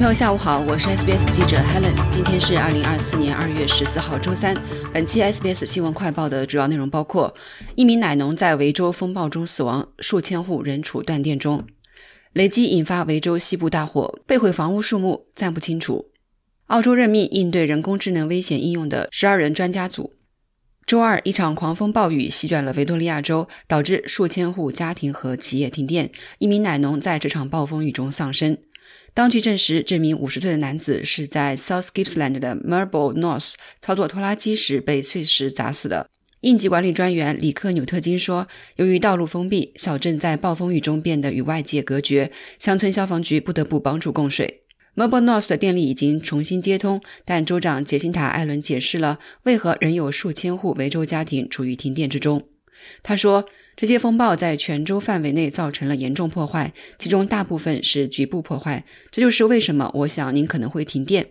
朋友下午好，我是 SBS 记者 Helen。今天是二零二四年二月十四号，周三。本期 SBS 新闻快报的主要内容包括：一名奶农在维州风暴中死亡，数千户仍处断电中；雷击引发维州西部大火，被毁房屋数目暂不清楚；澳洲任命应对人工智能危险应用的十二人专家组。周二，一场狂风暴雨席卷了维多利亚州，导致数千户家庭和企业停电。一名奶农在这场暴风雨中丧生。当局证实，这名五十岁的男子是在 South Gippsland 的 Marble North 操作拖拉机时被碎石砸死的。应急管理专员里克纽特金说：“由于道路封闭，小镇在暴风雨中变得与外界隔绝，乡村消防局不得不帮助供水。Marble North 的电力已经重新接通，但州长杰辛塔·艾伦解释了为何仍有数千户维州家庭处于停电之中。他说。”这些风暴在全州范围内造成了严重破坏，其中大部分是局部破坏。这就是为什么我想您可能会停电。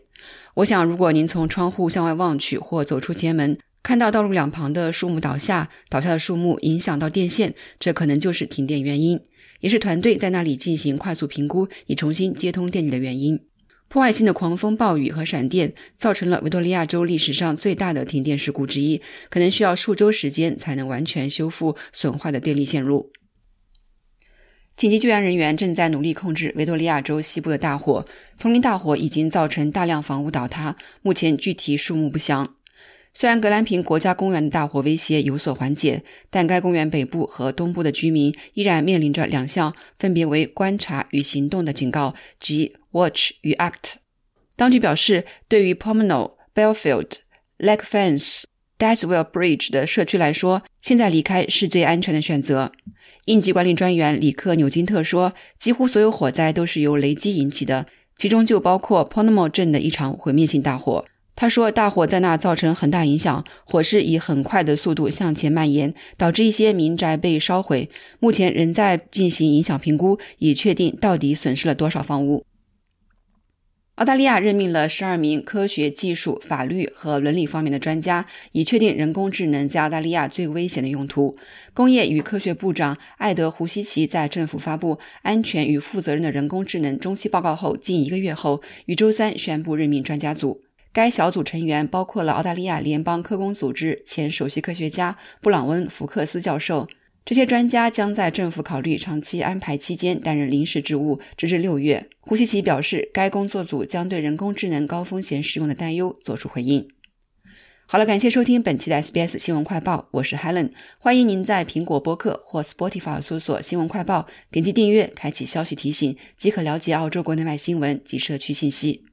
我想，如果您从窗户向外望去，或走出前门，看到道路两旁的树木倒下，倒下的树木影响到电线，这可能就是停电原因，也是团队在那里进行快速评估以重新接通电力的原因。破坏性的狂风暴雨和闪电造成了维多利亚州历史上最大的停电事故之一，可能需要数周时间才能完全修复损坏的电力线路。紧急救援人员正在努力控制维多利亚州西部的大火，丛林大火已经造成大量房屋倒塌，目前具体数目不详。虽然格兰平国家公园的大火威胁有所缓解，但该公园北部和东部的居民依然面临着两项分别为观察与行动的警告，即。Watch 与 Act。当局表示，对于 Pomona、Belfield、Lake Fence、Daswell Bridge 的社区来说，现在离开是最安全的选择。应急管理专员里克纽金特说：“几乎所有火灾都是由雷击引起的，其中就包括 Pomona 镇的一场毁灭性大火。”他说：“大火在那造成很大影响，火势以很快的速度向前蔓延，导致一些民宅被烧毁。目前仍在进行影响评估，以确定到底损失了多少房屋。”澳大利亚任命了十二名科学技术、法律和伦理方面的专家，以确定人工智能在澳大利亚最危险的用途。工业与科学部长艾德·胡西奇在政府发布《安全与负责任的人工智能中期报告》后近一个月后，于周三宣布任命专家组。该小组成员包括了澳大利亚联邦科工组织前首席科学家布朗温·福克斯教授。这些专家将在政府考虑长期安排期间担任临时职务，直至六月。胡锡奇表示，该工作组将对人工智能高风险使用的担忧作出回应。好了，感谢收听本期的 SBS 新闻快报，我是 Helen。欢迎您在苹果播客或 Spotify 搜索“新闻快报”，点击订阅，开启消息提醒，即可了解澳洲国内外新闻及社区信息。